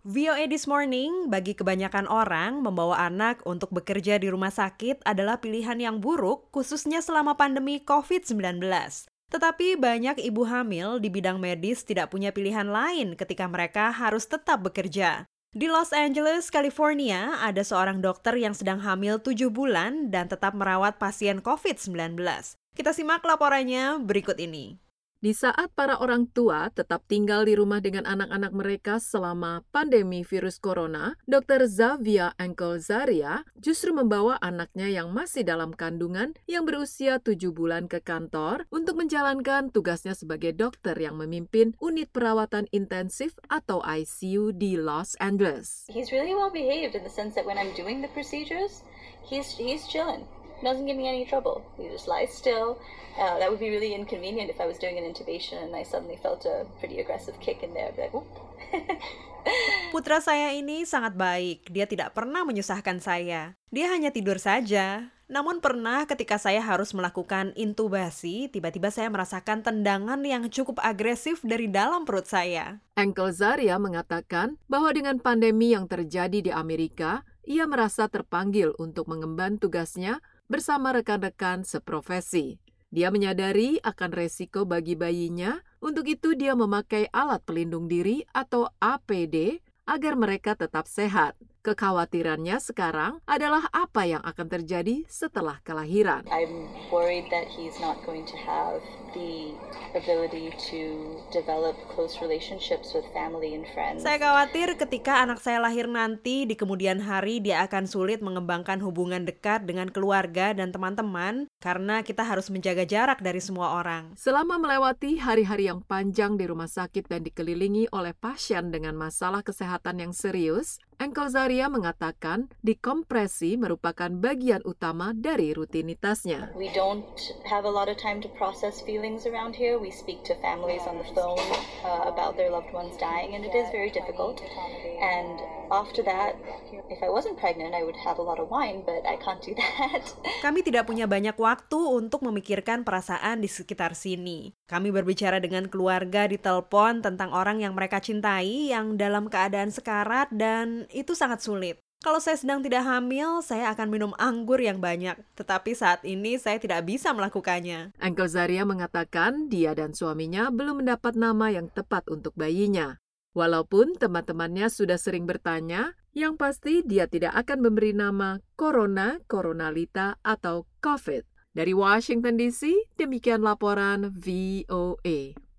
VOA This Morning, bagi kebanyakan orang, membawa anak untuk bekerja di rumah sakit adalah pilihan yang buruk, khususnya selama pandemi COVID-19. Tetapi banyak ibu hamil di bidang medis tidak punya pilihan lain ketika mereka harus tetap bekerja. Di Los Angeles, California, ada seorang dokter yang sedang hamil 7 bulan dan tetap merawat pasien COVID-19. Kita simak laporannya berikut ini. Di saat para orang tua tetap tinggal di rumah dengan anak-anak mereka selama pandemi virus corona, Dr. Zavia Zaria justru membawa anaknya yang masih dalam kandungan yang berusia tujuh bulan ke kantor untuk menjalankan tugasnya sebagai dokter yang memimpin unit perawatan intensif atau ICU di Los Angeles. He's really well behaved in the sense that when I'm doing the procedures, he's he's chilling doesn't give me any trouble. He just lies still. Uh, that would be really inconvenient if I was doing an intubation and I suddenly felt a pretty aggressive kick in there. I'd like, Putra saya ini sangat baik. Dia tidak pernah menyusahkan saya. Dia hanya tidur saja. Namun pernah ketika saya harus melakukan intubasi, tiba-tiba saya merasakan tendangan yang cukup agresif dari dalam perut saya. Engkel Zaria mengatakan bahwa dengan pandemi yang terjadi di Amerika, ia merasa terpanggil untuk mengemban tugasnya bersama rekan-rekan seprofesi. Dia menyadari akan resiko bagi bayinya, untuk itu dia memakai alat pelindung diri atau APD agar mereka tetap sehat. Kekhawatirannya sekarang adalah apa yang akan terjadi setelah kelahiran. I'm worried that he's not going to have the ability to develop close relationships with family and friends. Saya khawatir ketika anak saya lahir nanti di kemudian hari dia akan sulit mengembangkan hubungan dekat dengan keluarga dan teman-teman karena kita harus menjaga jarak dari semua orang. Selama melewati hari-hari yang panjang di rumah sakit dan dikelilingi oleh pasien dengan masalah kesehatan yang serius, Engkel Zaria mengatakan dikompresi merupakan bagian utama dari rutinitasnya. We don't have a lot of time to process feelings around here. We speak to families on the phone uh, about their loved ones dying and it is very difficult. And after that, if I wasn't pregnant, I would have a lot of wine, but I can't do that. Kami tidak punya banyak waktu untuk memikirkan perasaan di sekitar sini. Kami berbicara dengan keluarga di telepon tentang orang yang mereka cintai yang dalam keadaan sekarat dan itu sangat sulit. Kalau saya sedang tidak hamil, saya akan minum anggur yang banyak. Tetapi saat ini saya tidak bisa melakukannya. Engkel Zaria mengatakan dia dan suaminya belum mendapat nama yang tepat untuk bayinya. Walaupun teman-temannya sudah sering bertanya, yang pasti dia tidak akan memberi nama Corona, Coronalita, atau COVID. Dari Washington DC, demikian laporan VOA.